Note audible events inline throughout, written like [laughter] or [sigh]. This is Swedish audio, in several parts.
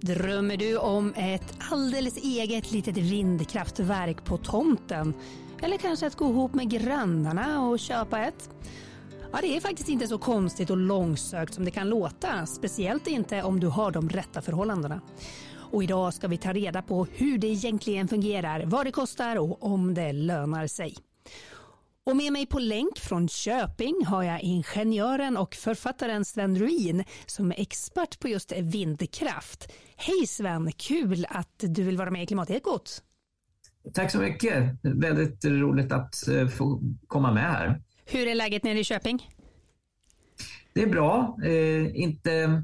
Drömmer du om ett alldeles eget litet vindkraftverk på tomten? Eller kanske att gå ihop med grannarna och köpa ett? Ja, det är faktiskt inte så konstigt och långsökt som det kan låta. Speciellt inte om du har de rätta förhållandena. Och idag ska vi ta reda på hur det egentligen fungerar, vad det kostar och om det lönar sig. Och med mig på länk från Köping har jag ingenjören och författaren Sven Ruin som är expert på just vindkraft. Hej Sven, kul att du vill vara med i Klimatekot. Tack så mycket. Väldigt roligt att eh, få komma med här. Hur är läget nere i Köping? Det är bra. Eh, inte,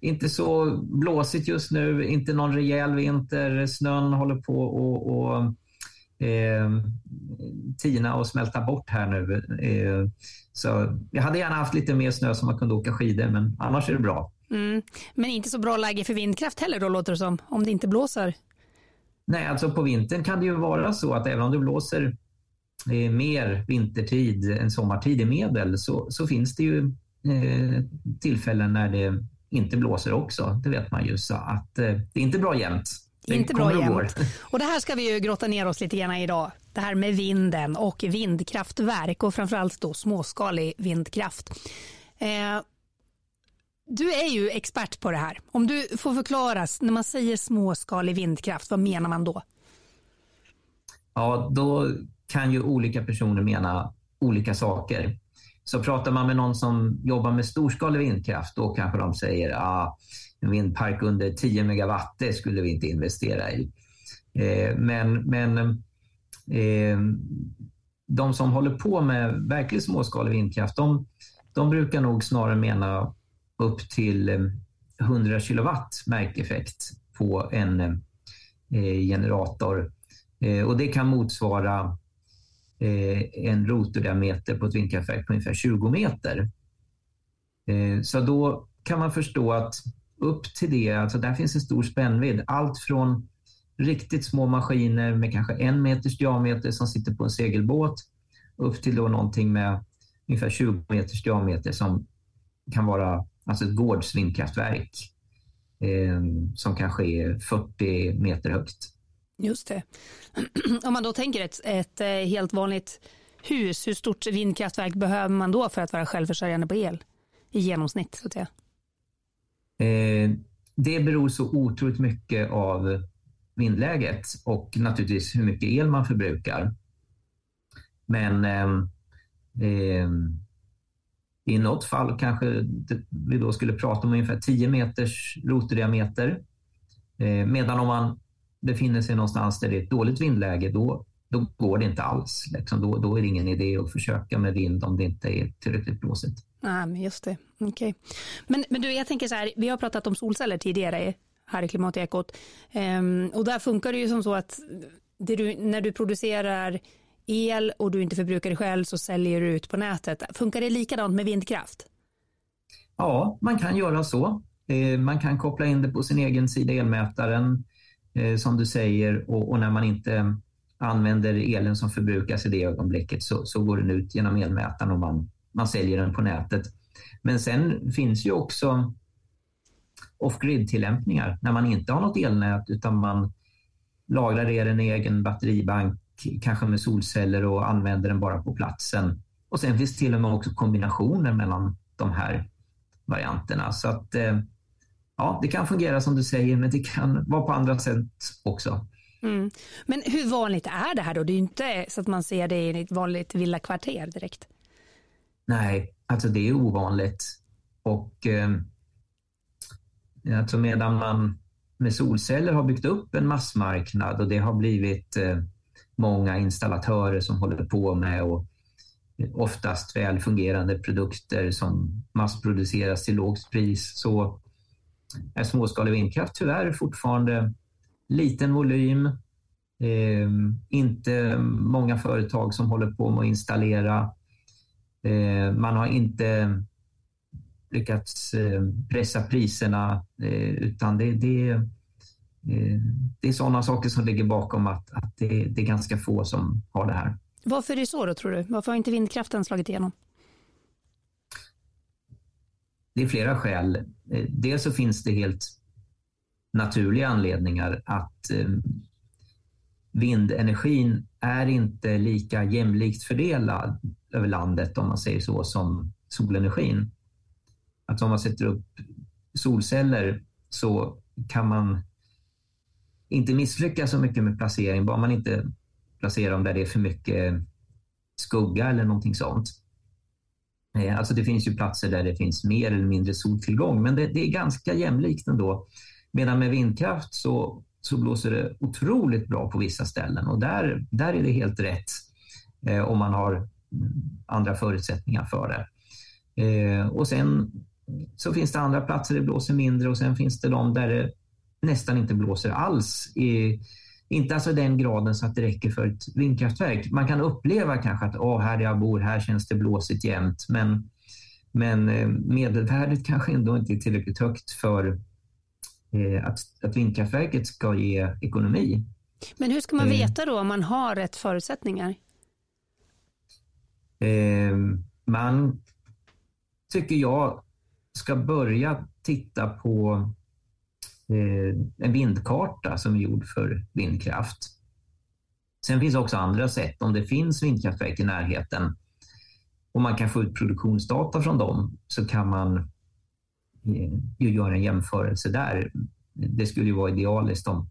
inte så blåsigt just nu, inte någon rejäl vinter. Snön håller på och, och eh, tina och smälta bort här nu. Eh, så jag hade gärna haft lite mer snö så man kunde åka skidor, men annars är det bra. Mm. Men inte så bra läge för vindkraft heller då låter det som, om det inte blåser? Nej, alltså på vintern kan det ju vara så att även om det blåser eh, mer vintertid än sommartid i medel så, så finns det ju eh, tillfällen när det inte blåser också. Det vet man ju. Så att eh, det är inte bra jämt. Inte bra jämt. Och det här ska vi ju grotta ner oss lite grann idag. Det här med vinden och vindkraftverk och framförallt då småskalig vindkraft. Eh, du är ju expert på det här. Om du får förklara, när man säger småskalig vindkraft, vad menar man då? Ja, då kan ju olika personer mena olika saker. Så pratar man med någon som jobbar med storskalig vindkraft, då kanske de säger ah, en vindpark under 10 megawatt, det skulle vi inte investera i. Eh, men men eh, de som håller på med verkligt småskalig vindkraft, de, de brukar nog snarare mena upp till eh, 100 kilowatt märkeffekt på en eh, generator. Eh, och det kan motsvara eh, en rotordiameter på ett vindkraftverk på ungefär 20 meter. Eh, så då kan man förstå att upp till det, alltså där finns en stor spännvidd. Allt från riktigt små maskiner med kanske en meters diameter som sitter på en segelbåt upp till då någonting med ungefär 20 meters diameter som kan vara alltså ett gårdsvindkraftverk eh, som kanske är 40 meter högt. Just det. [clears throat] Om man då tänker ett, ett eh, helt vanligt hus, hur stort vindkraftverk behöver man då för att vara självförsörjande på el i genomsnitt? Så att säga? Eh, det beror så otroligt mycket av vindläget och naturligtvis hur mycket el man förbrukar. Men eh, eh, i något fall kanske vi då skulle prata om ungefär 10 meters rotdiameter. Eh, medan om man befinner sig någonstans där det är ett dåligt vindläge, då, då går det inte alls. Liksom. Då, då är det ingen idé att försöka med vind om det inte är tillräckligt blåsigt. Nej, men just det, okej. Okay. Men, men du, jag tänker så här, vi har pratat om solceller tidigare här i Klimatekot. Um, och där funkar det ju som så att du, när du producerar el och du inte förbrukar det själv så säljer du ut på nätet. Funkar det likadant med vindkraft? Ja, man kan göra så. Ehm, man kan koppla in det på sin egen sida elmätaren eh, som du säger och, och, när man inte använder elen som förbrukas i det ögonblicket så, så går den ut genom elmätaren och man, man säljer den på nätet. Men sen finns ju också off-grid-tillämpningar när man inte har något elnät utan man lagrar elen i egen batteribank, kanske med solceller och använder den bara på platsen. Och sen finns till och med också kombinationer mellan de här varianterna. Så att eh, ja, det kan fungera som du säger, men det kan vara på andra sätt också. Mm. Men hur vanligt är det här då? Det är ju inte så att man ser det i ett vanligt villakvarter direkt. Nej, alltså det är ovanligt. Och eh, alltså medan man med solceller har byggt upp en massmarknad och det har blivit eh, många installatörer som håller på med och oftast väl fungerande produkter som massproduceras till lågt pris så är småskalig vindkraft tyvärr fortfarande liten volym. Eh, inte många företag som håller på med att installera. Eh, man har inte lyckats eh, pressa priserna eh, utan det, det, eh, det är sådana saker som ligger bakom att, att det, det är ganska få som har det här. Varför är det så då tror du? Varför har inte vindkraften slagit igenom? Det är flera skäl. Dels så finns det helt naturliga anledningar att eh, vindenergin är inte lika jämlikt fördelad över landet om man säger så som solenergin. Att om man sätter upp solceller så kan man inte misslyckas så mycket med placering, bara man inte placerar dem där det är för mycket skugga eller någonting sånt. Eh, alltså det finns ju platser där det finns mer eller mindre soltillgång, men det, det är ganska jämlikt ändå. Medan med vindkraft så, så blåser det otroligt bra på vissa ställen och där, där är det helt rätt eh, om man har mm, andra förutsättningar för det. Eh, och sen så finns det andra platser där det blåser mindre och sen finns det de där det nästan inte blåser alls. I, inte alltså den graden så att det räcker för ett vindkraftverk. Man kan uppleva kanske att oh, här jag bor, här känns det blåsigt jämt. Men, men eh, medelvärdet [laughs] kanske ändå inte är tillräckligt högt för att, att vindkraftverket ska ge ekonomi. Men hur ska man eh. veta då om man har rätt förutsättningar? Eh, man, tycker jag, ska börja titta på eh, en vindkarta som är gjord för vindkraft. Sen finns också andra sätt. Om det finns vindkraftverk i närheten och man kan få ut produktionsdata från dem så kan man eh, göra en jämförelse där. Det skulle ju vara idealiskt om,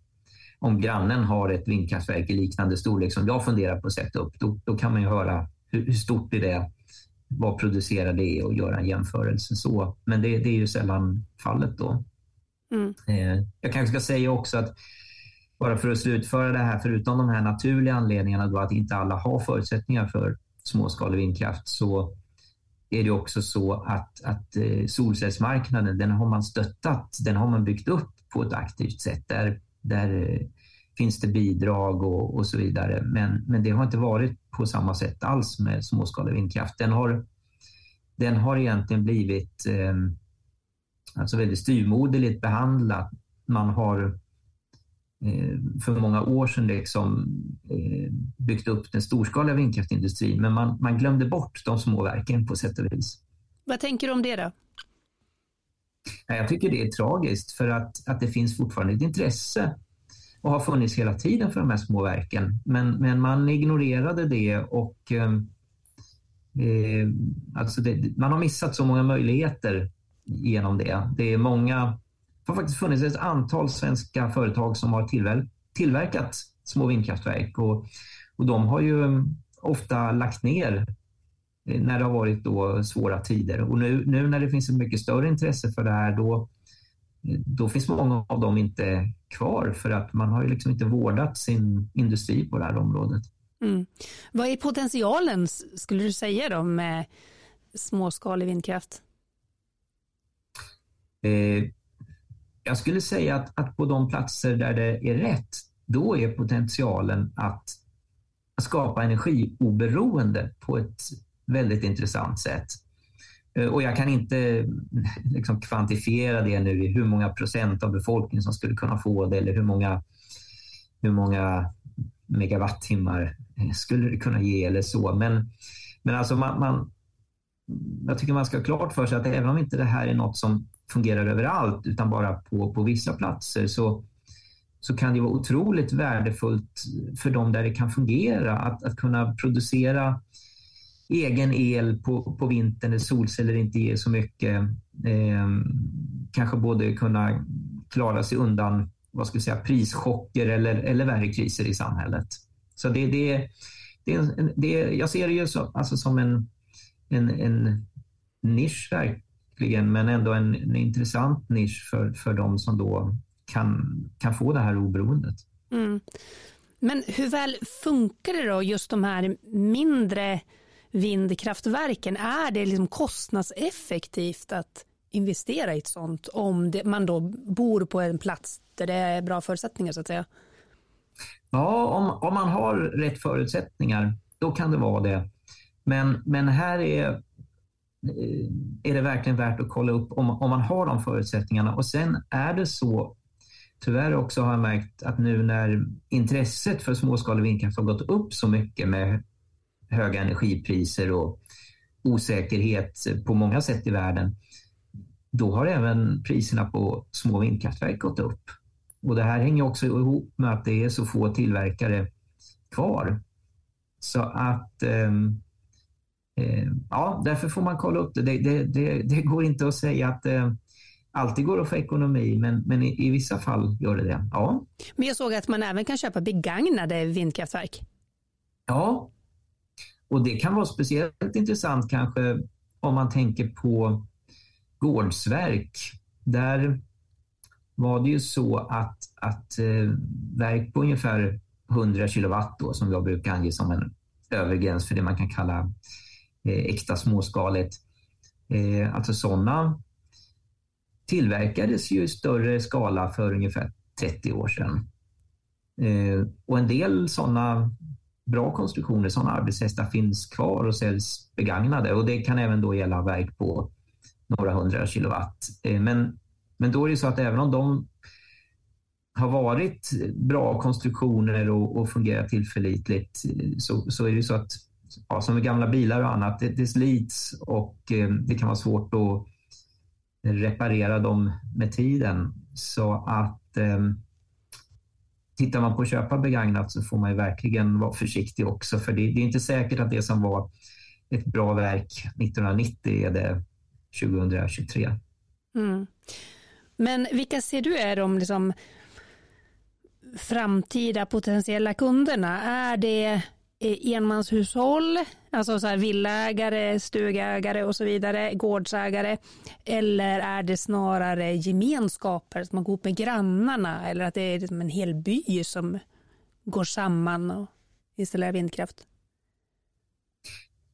om grannen har ett vindkraftverk i liknande storlek som jag funderar på att sätta upp. Då, då kan man ju höra hur, hur stort är det vad producerar det och göra en jämförelse så. Men det, det är ju sällan fallet då. Mm. Eh, jag kanske ska säga också att bara för att slutföra det här, förutom de här naturliga anledningarna då att inte alla har förutsättningar för småskalig vindkraft, så är det också så att, att eh, solcellsmarknaden, den har man stöttat, den har man byggt upp på ett aktivt sätt. Där, där eh, finns det bidrag och, och så vidare. Men, men det har inte varit på samma sätt alls med småskalig vindkraft. Den har, den har egentligen blivit eh, alltså väldigt styrmoderligt behandlad. Man har eh, för många år sedan liksom, eh, byggt upp den storskaliga vindkraftindustrin men man, man glömde bort de små verken på sätt och vis. Vad tänker du om det då? Jag tycker det är tragiskt för att, att det finns fortfarande ett intresse och har funnits hela tiden för de här små verken. Men, men man ignorerade det och eh, eh, alltså det, man har missat så många möjligheter genom det. Det är många, det har faktiskt funnits ett antal svenska företag som har tillver, tillverkat små vindkraftverk och, och de har ju ehm, ofta lagt ner eh, när det har varit då svåra tider. Och nu, nu när det finns ett mycket större intresse för det här då, då finns många av dem inte kvar för att man har ju liksom inte vårdat sin industri på det här området. Mm. Vad är potentialen skulle du säga då med småskalig vindkraft? Eh, jag skulle säga att, att på de platser där det är rätt, då är potentialen att skapa energioberoende på ett väldigt intressant sätt. Eh, och jag kan inte [laughs] liksom kvantifiera det nu i hur många procent av befolkningen som skulle kunna få det eller hur många, hur många megawattimmar eh, skulle det kunna ge eller så. Men, men alltså man, man, jag tycker man ska ha klart för sig att även om inte det här är något som fungerar överallt utan bara på, på vissa platser så, så kan det vara otroligt värdefullt för dem där det kan fungera att, att kunna producera egen el på, på vintern när solceller inte ger så mycket. Eh, kanske både kunna klara sig undan vad ska jag säga, prischocker eller, eller värre kriser i samhället. Så det, det, det, det, jag ser det ju så, alltså som en, en, en nisch verkligen, men ändå en, en intressant nisch för, för de som då kan, kan få det här oberoendet. Mm. Men hur väl funkar det då, just de här mindre vindkraftverken, är det liksom kostnadseffektivt att investera i ett sånt om det, man då bor på en plats där det är bra förutsättningar så att säga? Ja, om, om man har rätt förutsättningar, då kan det vara det. Men, men här är, Eh, är det verkligen värt att kolla upp om, om man har de förutsättningarna. Och sen är det så, tyvärr också har jag märkt att nu när intresset för småskalig vindkraft har gått upp så mycket med höga energipriser och osäkerhet på många sätt i världen, då har även priserna på små vindkraftverk gått upp. Och det här hänger också ihop med att det är så få tillverkare kvar. Så att eh, ja, därför får man kolla upp det. Det, det, det, det går inte att säga att eh, alltid går att få ekonomi, men, men i, i, vissa fall gör det det. Ja. Men jag såg att man även kan köpa begagnade vindkraftverk. Ja, och det kan vara speciellt intressant kanske om man tänker på gårdsverk. Där var det ju så att, att eh, verk på ungefär 100 kilowatt då, som jag brukar ange som en övergräns för det man kan kalla eh, Eh, äkta småskaligt. Eh, alltså sådana tillverkades ju i större skala för ungefär 30 år sedan. Eh, och en del sådana bra konstruktioner, sådana arbetshästar finns kvar och säljs begagnade och det kan även då gälla verk på några hundra kilowatt. Men, men då är det så att även om de har varit bra konstruktioner och, och fungerat tillförlitligt så, så är det så att ja, som med gamla bilar och annat, det, det slits och eh, det kan vara svårt att reparera dem med tiden. Så att eh, tittar man på att köpa begagnat så får man ju verkligen vara försiktig också för det, det är inte säkert att det som var ett bra verk 1990 är det 2023. Mm. Men vilka ser du är de liksom framtida potentiella kunderna? Är det Eh, enmanshushåll, alltså så här villaägare, stugägare och så vidare, gårdsägare? Eller är det snarare gemenskaper som man går ihop med grannarna eller att det är liksom en hel by som går samman och installerar vindkraft?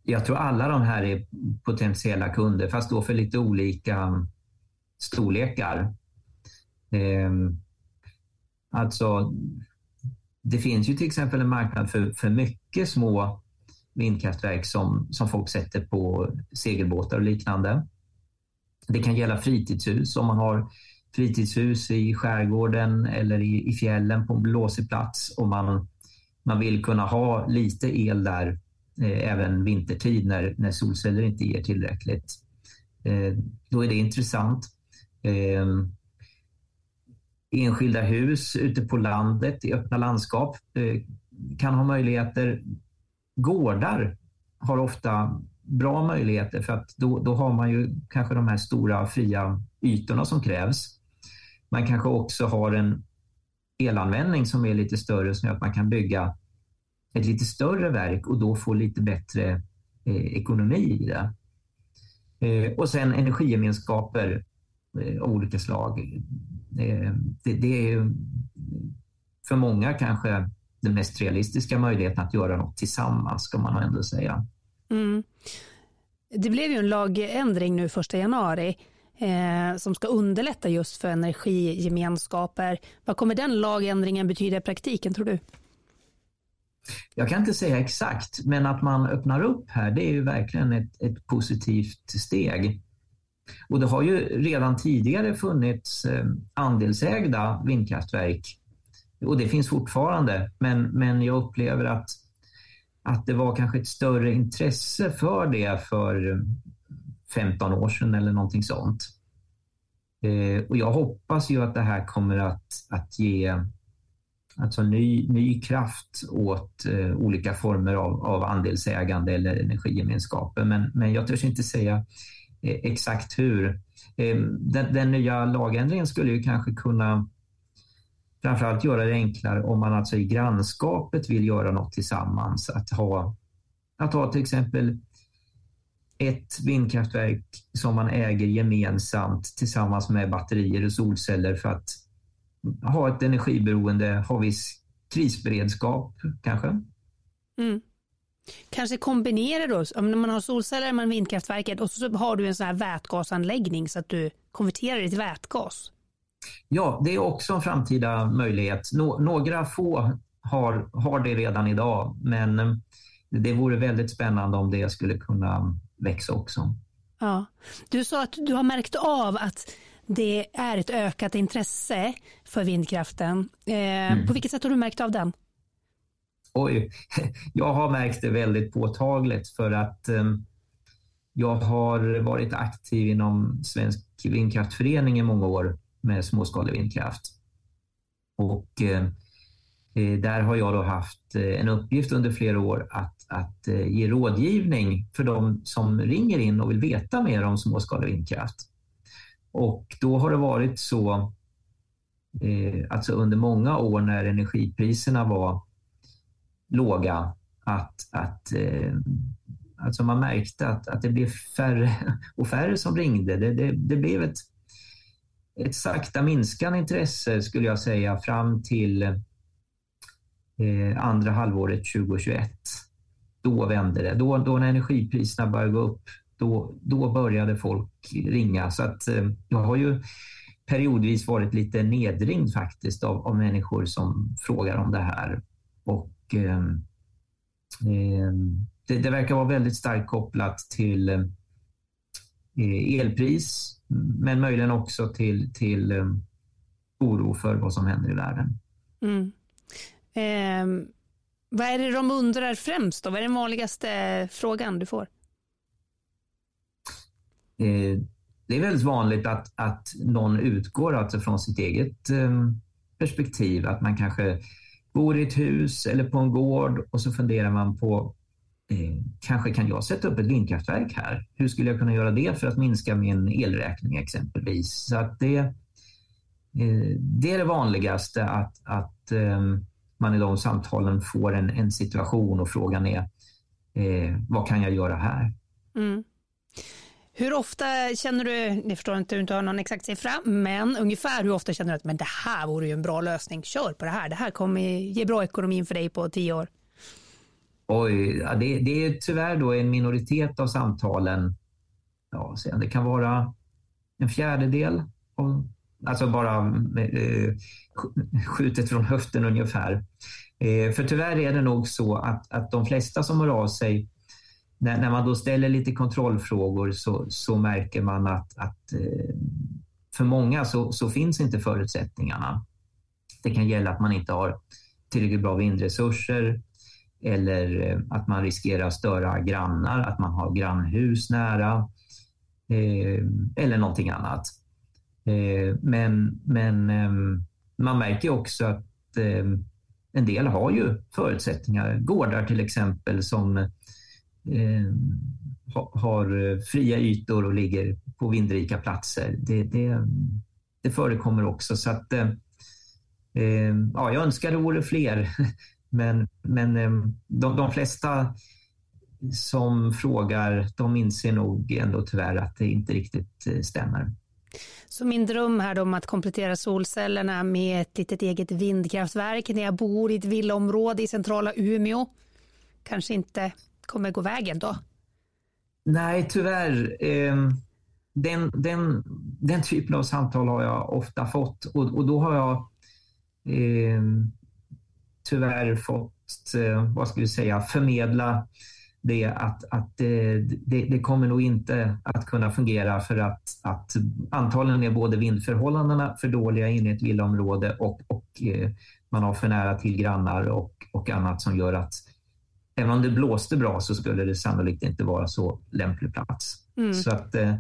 Jag tror alla de här är potentiella kunder, fast då för lite olika mm, storlekar. Ehm, alltså, det finns ju till exempel en marknad för, för mycket mycket små vindkraftverk som, som folk sätter på segelbåtar och liknande. Det kan gälla fritidshus om man har fritidshus i skärgården eller i, i fjällen på en blåsig plats och man, man vill kunna ha lite el där eh, även vintertid när, när solceller inte ger tillräckligt. Eh, då är det intressant. Eh, enskilda hus ute på landet i öppna landskap eh, kan ha möjligheter. Gårdar har ofta bra möjligheter för att då, då har man ju kanske de här stora fria ytorna som krävs. Man kanske också har en elanvändning som är lite större som gör att man kan bygga ett lite större verk och då få lite bättre eh, ekonomi i det. Eh, och sen energigemenskaper eh, av olika slag eh, det, det är för många kanske den mest realistiska möjligheten att göra något tillsammans, ska man ändå säga. Mm. Det blev ju en lagändring nu 1 januari eh, som ska underlätta just för energigemenskaper. Vad kommer den lagändringen betyda i praktiken tror du? Jag kan inte säga exakt, men att man öppnar upp här, det är ju verkligen ett, ett positivt steg. Och det har ju redan tidigare funnits eh, andelsägda vindkraftverk och det finns fortfarande. Men, men jag upplever att, att det var kanske ett större intresse för det för 15 år sedan eller någonting sånt. Eh, och jag hoppas ju att det här kommer att, att ge alltså ny, ny kraft åt eh, olika former av, av andelsägande eller energigemenskaper. Men, men jag törs inte säga Eh, exakt hur. Eh, den, den, nya lagändringen skulle ju kanske kunna framförallt göra det enklare om man alltså i grannskapet vill göra något tillsammans. Att ha, att ha till exempel ett vindkraftverk som man äger gemensamt tillsammans med batterier och solceller för att ha ett energiberoende, ha viss krisberedskap kanske. Mm. Kanske kombinera då, om man har solceller med vindkraftverket och så har du en sån här vätgasanläggning så att du konverterar det till vätgas. Ja, det är också en framtida möjlighet. Nå några få har, har det redan idag, men eh, det vore väldigt spännande om det skulle kunna växa också. Ja. Du sa att du har märkt av att det är ett ökat intresse för vindkraften. Eh, mm. På vilket sätt har du märkt av den? Oj, [laughs] jag har märkt det väldigt påtagligt för att um, jag har varit aktiv inom Svensk vindkraftförening i många år med småskalig vindkraft. Och eh, eh, där har jag då haft eh, en uppgift under flera år att, att eh, ge rådgivning för de som ringer in och vill veta mer om småskalig vindkraft. Och då har det varit så, alltså under många år när energipriserna var låga, att, att alltså man märkte att, att det blev färre [laughs] och färre som ringde. Det, det, det blev ett, ett sakta minskande intresse skulle jag säga fram till eh, andra halvåret 2021. Då vände det. Då, då när energipriserna började gå upp, då, då började folk ringa. Så att eh, jag har ju periodvis varit lite nedringd faktiskt av, av människor som frågar om det här. Och eh, eh det, det, verkar vara väldigt starkt kopplat till eh, elpris, men möjligen också till, till eh, oro för vad som händer i världen. Mm. Eh, vad är det de undrar främst? Då? Vad är den vanligaste frågan du får? Eh, det är väldigt vanligt att, att någon utgår alltså från sitt eget eh, perspektiv. Att man kanske bor i ett hus eller på en gård och så funderar man på eh, kanske kan jag sätta upp ett vindkraftverk här? Hur skulle jag kunna göra det för att minska min elräkning exempelvis? Så att det, eh, det är det vanligaste att, att eh, man i de samtalen får en, en situation och frågan är eh, vad kan jag göra här? Mm. Hur ofta känner du, ni förstår inte, hur du inte har någon exakt siffra, men ungefär hur ofta känner du att men det här vore ju en bra lösning, kör på det här, det här kommer ge bra ekonomin för dig på tio år? Oj, ja, det, det, är tyvärr då en minoritet av samtalen. Ja, det kan vara en fjärdedel, av, alltså bara eh, skjutet från höften ungefär. Eh, för tyvärr är det nog så att, att de flesta som hör av sig, när, när man då ställer lite kontrollfrågor så, så märker man att, att eh, för många så, så finns inte förutsättningarna. Det kan gälla att man inte har tillräckligt bra vindresurser, eller eh, att man riskerar att störa grannar, att man har grannhus nära eh, eller någonting annat. Eh, men, men ehm, man märker också att eh, en del har ju förutsättningar. Gårdar till exempel som eh, har fria ytor och ligger på vindrika platser. Det, det, det förekommer också. Så att, ja, jag önskar det vore fler [laughs] Men, men ehm, de, de flesta som frågar, de inser nog ändå tyvärr att det inte riktigt eh, stämmer. Så min dröm här då om att komplettera solcellerna med ett litet eget vindkraftverk när jag bor i ett villaområde i centrala Umeå kanske inte kommer gå vägen då? Nej, tyvärr. Ehm, den, den, den typen av samtal har jag ofta fått och, och då har jag ehm, tyvärr fått, eh, vad ska vi säga, förmedla det att, att det, det, det, kommer nog inte att kunna fungera för att, att antagligen är både vindförhållandena för dåliga inne i ett villaområde och, och eh, man har för nära till grannar och, och annat som gör att även om det blåste bra så skulle det sannolikt inte vara så lämplig plats. Mm. Så att eh,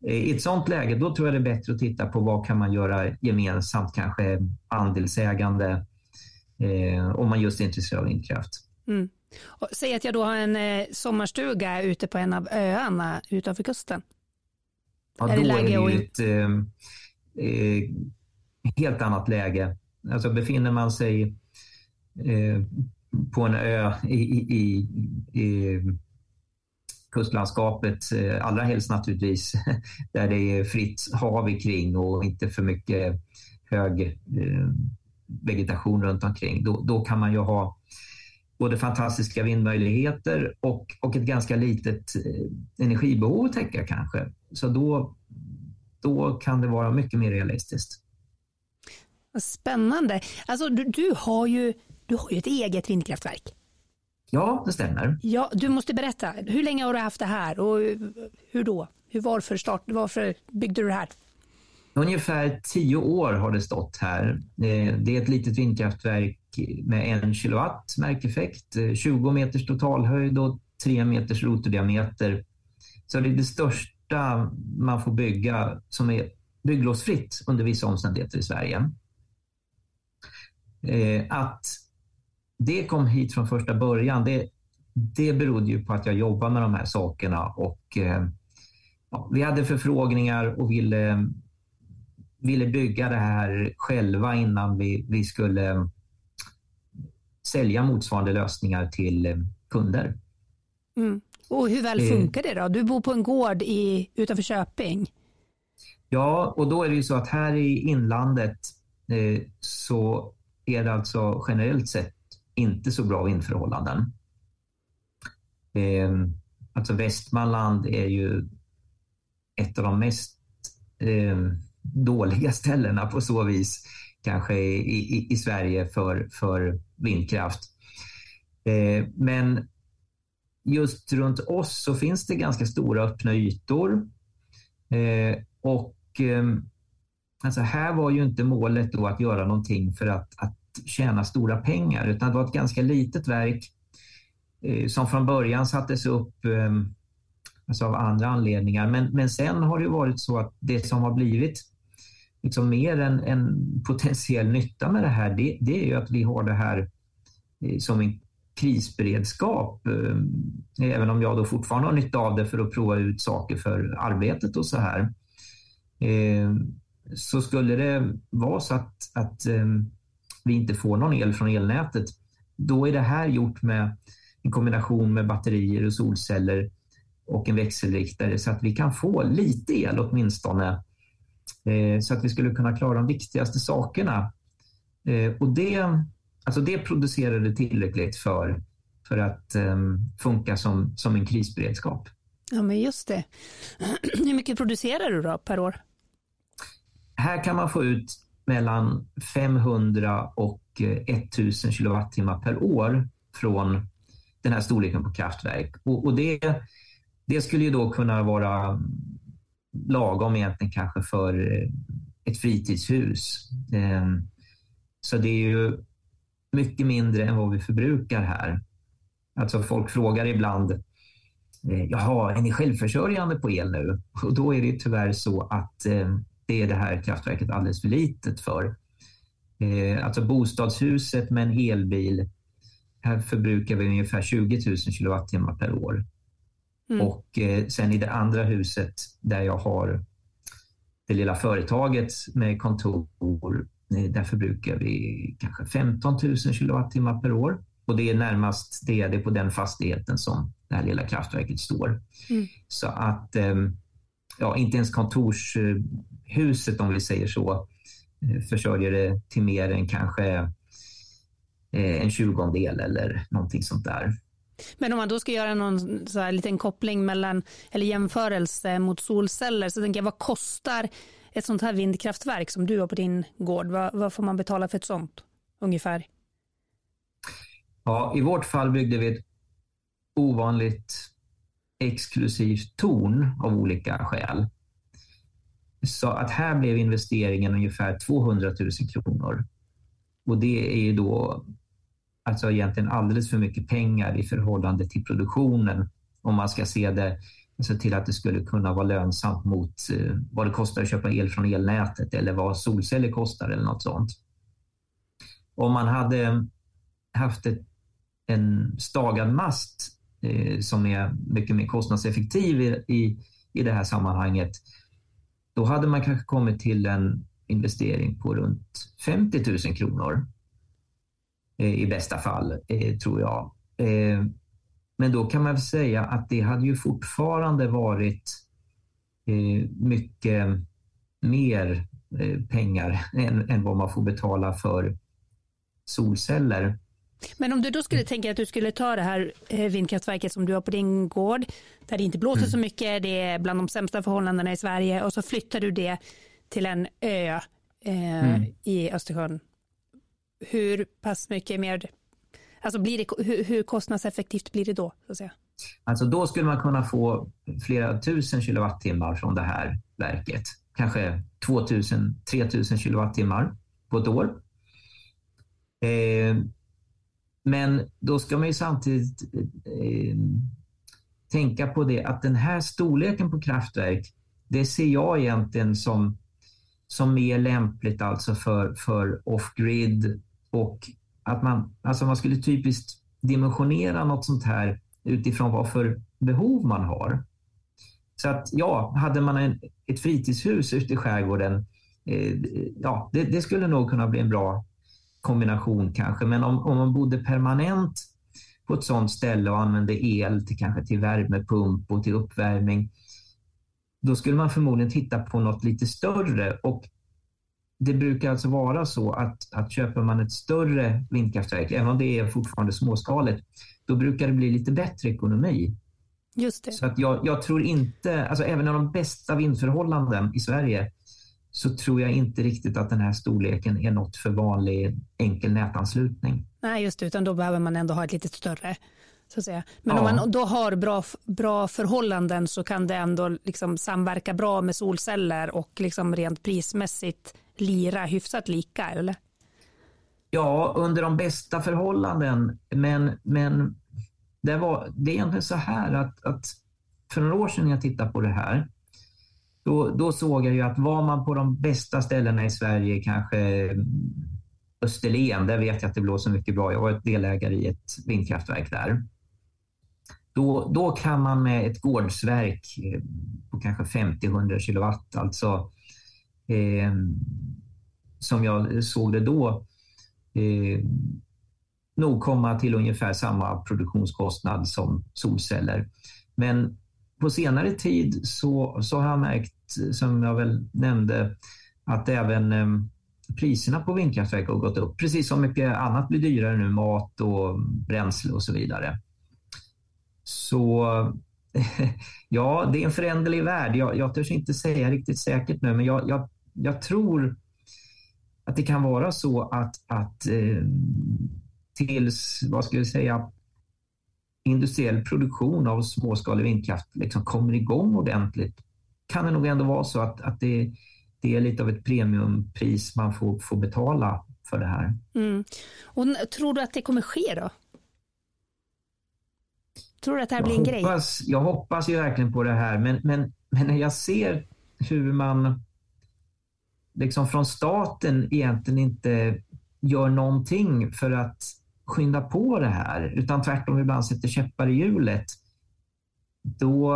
i ett sådant läge då tror jag det är bättre att titta på vad kan man göra gemensamt, kanske andelsägande eh, om man just är intresserad av vindkraft. Mm. säg att jag då har en eh, sommarstuga ute på en av öarna utanför kusten. Ja, är då det läge är det ju ett eh, eh, helt annat läge. Alltså befinner man sig eh, på en ö i, i, i kustlandskapet, eh, allra helst naturligtvis [laughs] där det är fritt hav kring och inte för mycket hög vegetation runt omkring, då, då kan man ju ha både fantastiska vindmöjligheter och, och ett ganska litet eh, energibehov att täcka kanske. Så då, då kan det vara mycket mer realistiskt. Spännande. Alltså, du, du, har ju, du har ju ett eget vindkraftverk. Ja, det stämmer. Ja, du måste berätta. Hur länge har du haft det här och hur då? Hur, varför, start, varför byggde du det här? Ungefär tio år har det stått här. Eh, det är ett litet vindkraftverk med en kilowatt märkeffekt, eh, 20 meters totalhöjd och 3 meters rotordiameter. Så det är det största man får bygga som är bygglovsfritt under vissa omständigheter i Sverige. Eh, att det kom hit från första början, det, det berodde ju på att jag jobbar med de här sakerna och ja, vi hade förfrågningar och ville, ville bygga det här själva innan vi, vi skulle sälja motsvarande lösningar till kunder. Mm. Och hur väl funkar det då? Du bor på en gård i, utanför Köping. Ja, och då är det ju så att här i inlandet eh, så är det alltså generellt sett inte så bra vindförhållanden. Eh, alltså Västmanland är ju ett av de mest eh, dåliga ställena på så vis kanske i, i, i Sverige för, för vindkraft. Eh, men just runt oss så finns det ganska stora öppna ytor. Eh, och eh, alltså här var ju inte målet då att göra någonting för att, att tjäna stora pengar, utan det var ett ganska litet verk eh, som från början sattes upp eh, alltså av andra anledningar. Men, men sen har det varit så att det som har blivit liksom mer en, en potentiell nytta med det här, det, det är ju att vi har det här eh, som en krisberedskap. Eh, även om jag då fortfarande har nytta av det för att prova ut saker för arbetet och så här. Eh, så skulle det vara så att, att vi inte får någon el från elnätet, då är det här gjort med en kombination med batterier och solceller och en växelriktare så att vi kan få lite el åtminstone. Eh, så att vi skulle kunna klara de viktigaste sakerna. Eh, och det, alltså det producerade tillräckligt för, för att um, funka som, som en krisberedskap. Ja, men just det. [clears throat] Hur mycket producerar du då per år? Här kan man få ut mellan 500 och 1000 kilowattimmar per år från den här storleken på kraftverk. Och, och det, det skulle ju då kunna vara lagom egentligen kanske för eh, ett fritidshus. Ehm, så det är ju mycket mindre än vad vi förbrukar här. Alltså folk frågar ibland, eh, jaha, är ni självförsörjande på el nu? Och då är det tyvärr så att ehm, det är det här kraftverket alldeles för litet för. Eh, alltså bostadshuset med en elbil, här förbrukar vi ungefär 20 000 kilowattimmar per år. Mm. Och eh, sen i det andra huset där jag har det lilla företaget med kontor, eh, där förbrukar vi kanske 15 000 kilowattimmar per år. Och det är närmast det, det är på den fastigheten som det här lilla kraftverket står. Mm. Så att eh, ja, inte ens kontorshuset, om vi säger så, eh, försörjer det till mer än kanske eh, en tjugondel eller någonting sånt där. Men om man då ska göra någon så här liten koppling mellan, eller jämförelse mot solceller, så tänker jag vad kostar ett sånt här vindkraftverk som du har på din gård? Vad, vad får man betala för ett sånt ungefär? Ja, i vårt fall byggde vi ett ovanligt exklusivt torn av olika skäl. Så att här blev investeringen ungefär 200 000 kronor. Och det är ju då alltså egentligen alldeles för mycket pengar i förhållande till produktionen om man ska se det alltså till att det skulle kunna vara lönsamt mot eh, vad det kostar att köpa el från elnätet eller vad solceller kostar eller något sånt. Om man hade haft ett, en stagad mast eh, som är mycket mer kostnadseffektiv i, i, i det här sammanhanget, då hade man kanske kommit till en investering på runt 50 000 kronor i bästa fall, eh, tror jag. Eh, men då kan man väl säga att det hade ju fortfarande varit eh, mycket mer eh, pengar [laughs] än, än vad man får betala för solceller. Men om du då skulle tänka att du skulle ta det här eh, vindkraftverket som du har på din gård, där det inte blåser mm. så mycket, det är bland de sämsta förhållandena i Sverige och så flyttar du det till en ö eh, mm. i Östersjön. Hur pass mycket mer, alltså blir det, hur, hur kostnadseffektivt blir det då? Så att säga? Alltså då skulle man kunna få flera tusen kilowattimmar från det här verket. Kanske 2000, 3000 kilowattimmar på ett år. Eh, men då ska man ju samtidigt eh, tänka på det att den här storleken på kraftverk, det ser jag egentligen som, som mer lämpligt alltså för, för off-grid och att man, alltså man skulle typiskt dimensionera något sånt här utifrån vad för behov man har. Så att ja, hade man en, ett fritidshus ute i skärgården, eh, ja, det, det, skulle nog kunna bli en bra kombination kanske. Men om, om man bodde permanent på ett sådant ställe och använde el till kanske till värmepump och till uppvärmning, då skulle man förmodligen titta på något lite större och det brukar alltså vara så att, att köper man ett större vindkraftverk, även om det är fortfarande småskaligt, då brukar det bli lite bättre ekonomi. Just det. Så att jag, jag tror inte, alltså även i de bästa vindförhållanden i Sverige, så tror jag inte riktigt att den här storleken är något för vanlig enkel nätanslutning. Nej, just det, utan då behöver man ändå ha ett lite större. Så att säga. Men ja. om man då har bra, bra förhållanden så kan det ändå liksom samverka bra med solceller och liksom rent prismässigt lira hyfsat lika, eller? Ja, under de bästa förhållanden. Men, men det, var, det är egentligen så här att, att för några år sedan när jag tittade på det här, då, då såg jag ju att var man på de bästa ställena i Sverige, kanske Österlen, där vet jag att det blåser mycket bra. Jag var delägare i ett vindkraftverk där. Då, då kan man med ett gårdsverk eh, på kanske 50-100 kilowatt, alltså eh, som jag såg det då, eh, nog komma till ungefär samma produktionskostnad som solceller. Men på senare tid så, så har jag märkt, som jag väl nämnde, att även eh, priserna på vindkraftverk har gått upp. Precis som mycket annat blir dyrare nu, mat och bränsle och så vidare. Så [laughs] ja, det är en föränderlig värld. Jag, jag törs inte säga riktigt säkert nu, men jag, jag, jag tror att det kan vara så att, att eh, tills, vad ska vi säga, industriell produktion av småskalig vindkraft liksom kommer igång ordentligt kan det nog ändå vara så att, att det, det är lite av ett premiumpris man får, får betala för det här. Mm. Och tror du att det kommer ske då? Tror du att det här jag blir en hoppas, grej? Jag hoppas ju verkligen på det här, men, men, men när jag ser hur man liksom från staten egentligen inte gör någonting för att skynda på det här, utan tvärtom ibland sätter käppar i hjulet, då...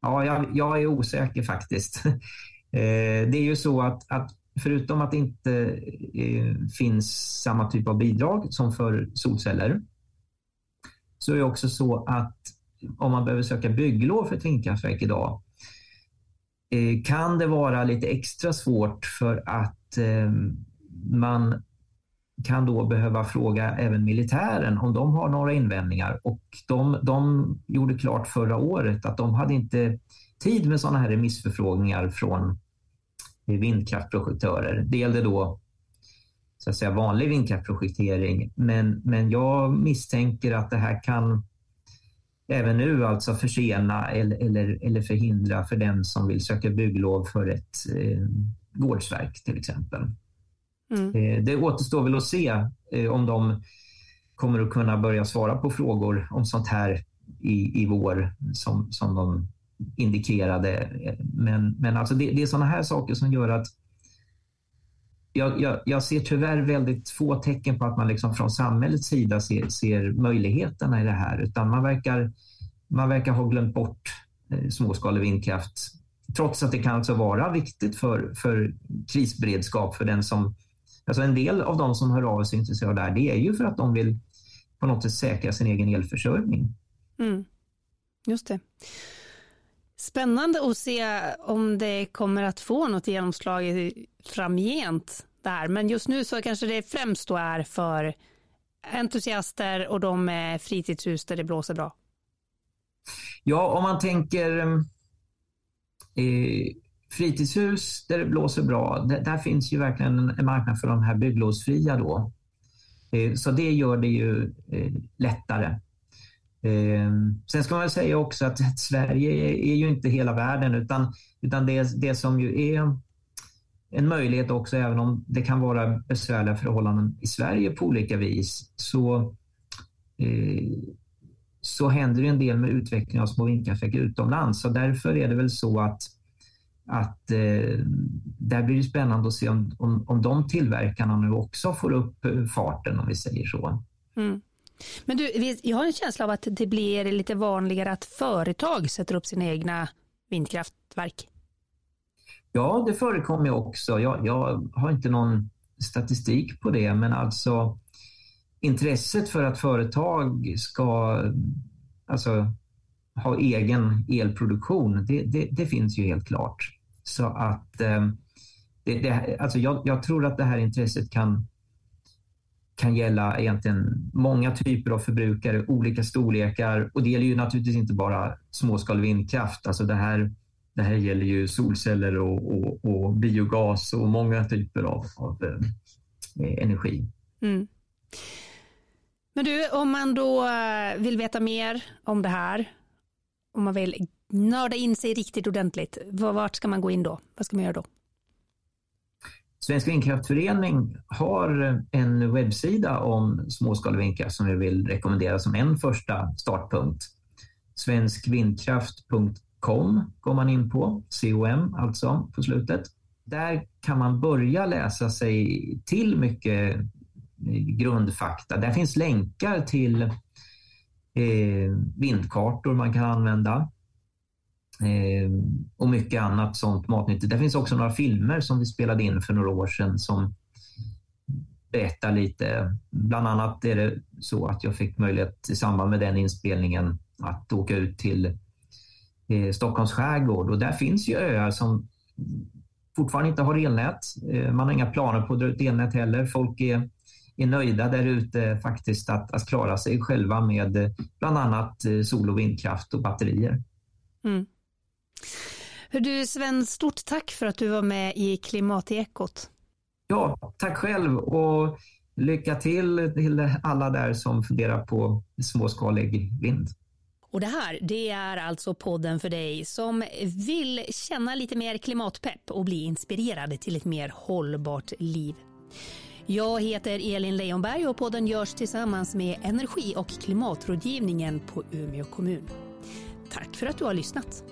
Ja, jag, jag är osäker faktiskt. [laughs] Eh, det är ju så att, att förutom att det inte eh, finns samma typ av bidrag som för solceller, så är det också så att om man behöver söka bygglov för ett vindkraftverk idag Eh, kan det vara lite extra svårt för att eh, man kan då behöva fråga även militären om de har några invändningar. Och de, de gjorde klart förra året att de hade inte tid med sådana här remissförfrågningar från eh, vindkraftprojektörer. Det gällde då så att säga, vanlig vindkraftprojektering, men, men jag misstänker att det här kan även nu alltså försena eller, eller, eller förhindra för den som vill söka bygglov för ett eh, gårdsverk till exempel. Mm. Eh, det återstår väl att se eh, om de kommer att kunna börja svara på frågor om sånt här i, i vår som, som de indikerade. Men, men alltså det, det är sådana här saker som gör att jag, jag, jag, ser tyvärr väldigt få tecken på att man liksom från samhällets sida ser, ser möjligheterna i det här, utan man verkar, man verkar ha glömt bort eh, småskalig vindkraft. Trots att det kan alltså vara viktigt för, för krisberedskap för den som... Alltså en del av de som hör av sig intresserade av det här, det är ju för att de vill på något sätt säkra sin egen elförsörjning. Mm. Just det. Spännande att se om det kommer att få något genomslag framgent där. Men just nu så kanske det främst då är för entusiaster och de med fritidshus där det blåser bra. Ja, om man tänker eh, fritidshus där det blåser bra, där, där finns ju verkligen en, marknad för de här bygglovsfria då. Eh, så det gör det ju eh, lättare. Eh, sen ska man säga också att Sverige är ju inte hela världen utan, utan det, det som ju är en möjlighet också, även om det kan vara besvärliga förhållanden i Sverige på olika vis, så, eh, så händer det en del med utveckling av små vindkraftverk utomlands. Så därför är det väl så att, att eh, där blir det spännande att se om, om, om de tillverkarna nu också får upp eh, farten om vi säger så. Mm. Men du, jag har en känsla av att det blir lite vanligare att företag sätter upp sina egna vindkraftverk. Ja, det förekommer också. Jag, jag har inte någon statistik på det, men alltså intresset för att företag ska alltså, ha egen elproduktion, det, det, det finns ju helt klart. Så att eh, det, det, alltså jag, jag, tror att det här intresset kan, kan gälla egentligen många typer av förbrukare, olika storlekar och det gäller ju naturligtvis inte bara småskalig vindkraft. Alltså det här, det här gäller ju solceller och, och, och biogas och många typer av, av eh, energi. Mm. Men du, om man då eh, vill veta mer om det här, om man vill nörda in sig riktigt ordentligt, vart ska man gå in då? Vad ska man göra då? Svensk vindkraftförening har en webbsida om småskalig vindkraft som vi vill rekommendera som en första startpunkt com går man in på, com alltså på slutet. Där kan man börja läsa sig till mycket grundfakta. Där finns länkar till eh, vindkartor man kan använda eh, och mycket annat sånt matnyttigt. Det finns också några filmer som vi spelade in för några år sedan som berättar lite. Bland annat är det så att jag fick möjlighet i samband med den inspelningen att åka ut till eh, Stockholms skärgård och där finns ju öar som fortfarande inte har elnät. Eh, man har inga planer på att dra ut elnät heller. Folk är är nöjda där ute faktiskt att, att klara sig själva med bland annat eh, sol och vindkraft och batterier. Mm. Hör du Sven, stort tack för att du var med i Klimatekot. Ja, tack själv och lycka till till alla där som funderar på småskalig vind. Och det här, det är alltså podden för dig som vill känna lite mer klimatpepp och bli inspirerad till ett mer hållbart liv. Jag heter Elin Leijonberg och podden görs tillsammans med Energi och klimatrådgivningen på Umeå kommun. Tack för att du har lyssnat.